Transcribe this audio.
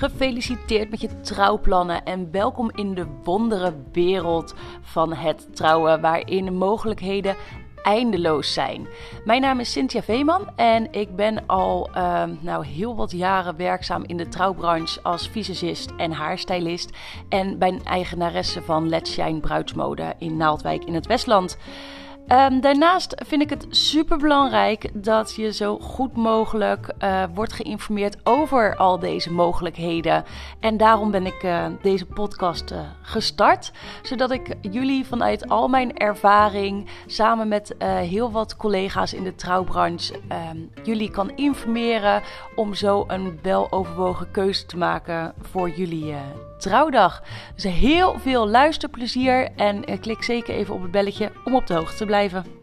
Gefeliciteerd met je trouwplannen en welkom in de wondere wereld van het trouwen, waarin mogelijkheden eindeloos zijn. Mijn naam is Cynthia Veeman en ik ben al uh, nou, heel wat jaren werkzaam in de trouwbranche als visagist en haarstylist. En ben eigenaresse van Let's Shine Bruidsmode in Naaldwijk in het Westland. Um, daarnaast vind ik het super belangrijk dat je zo goed mogelijk uh, wordt geïnformeerd over al deze mogelijkheden. En daarom ben ik uh, deze podcast uh, gestart, zodat ik jullie vanuit al mijn ervaring samen met heel wat collega's in de trouwbranche jullie kan informeren om zo een weloverwogen keuze te maken voor jullie trouwdag. Dus heel veel luisterplezier en klik zeker even op het belletje om op de hoogte te blijven.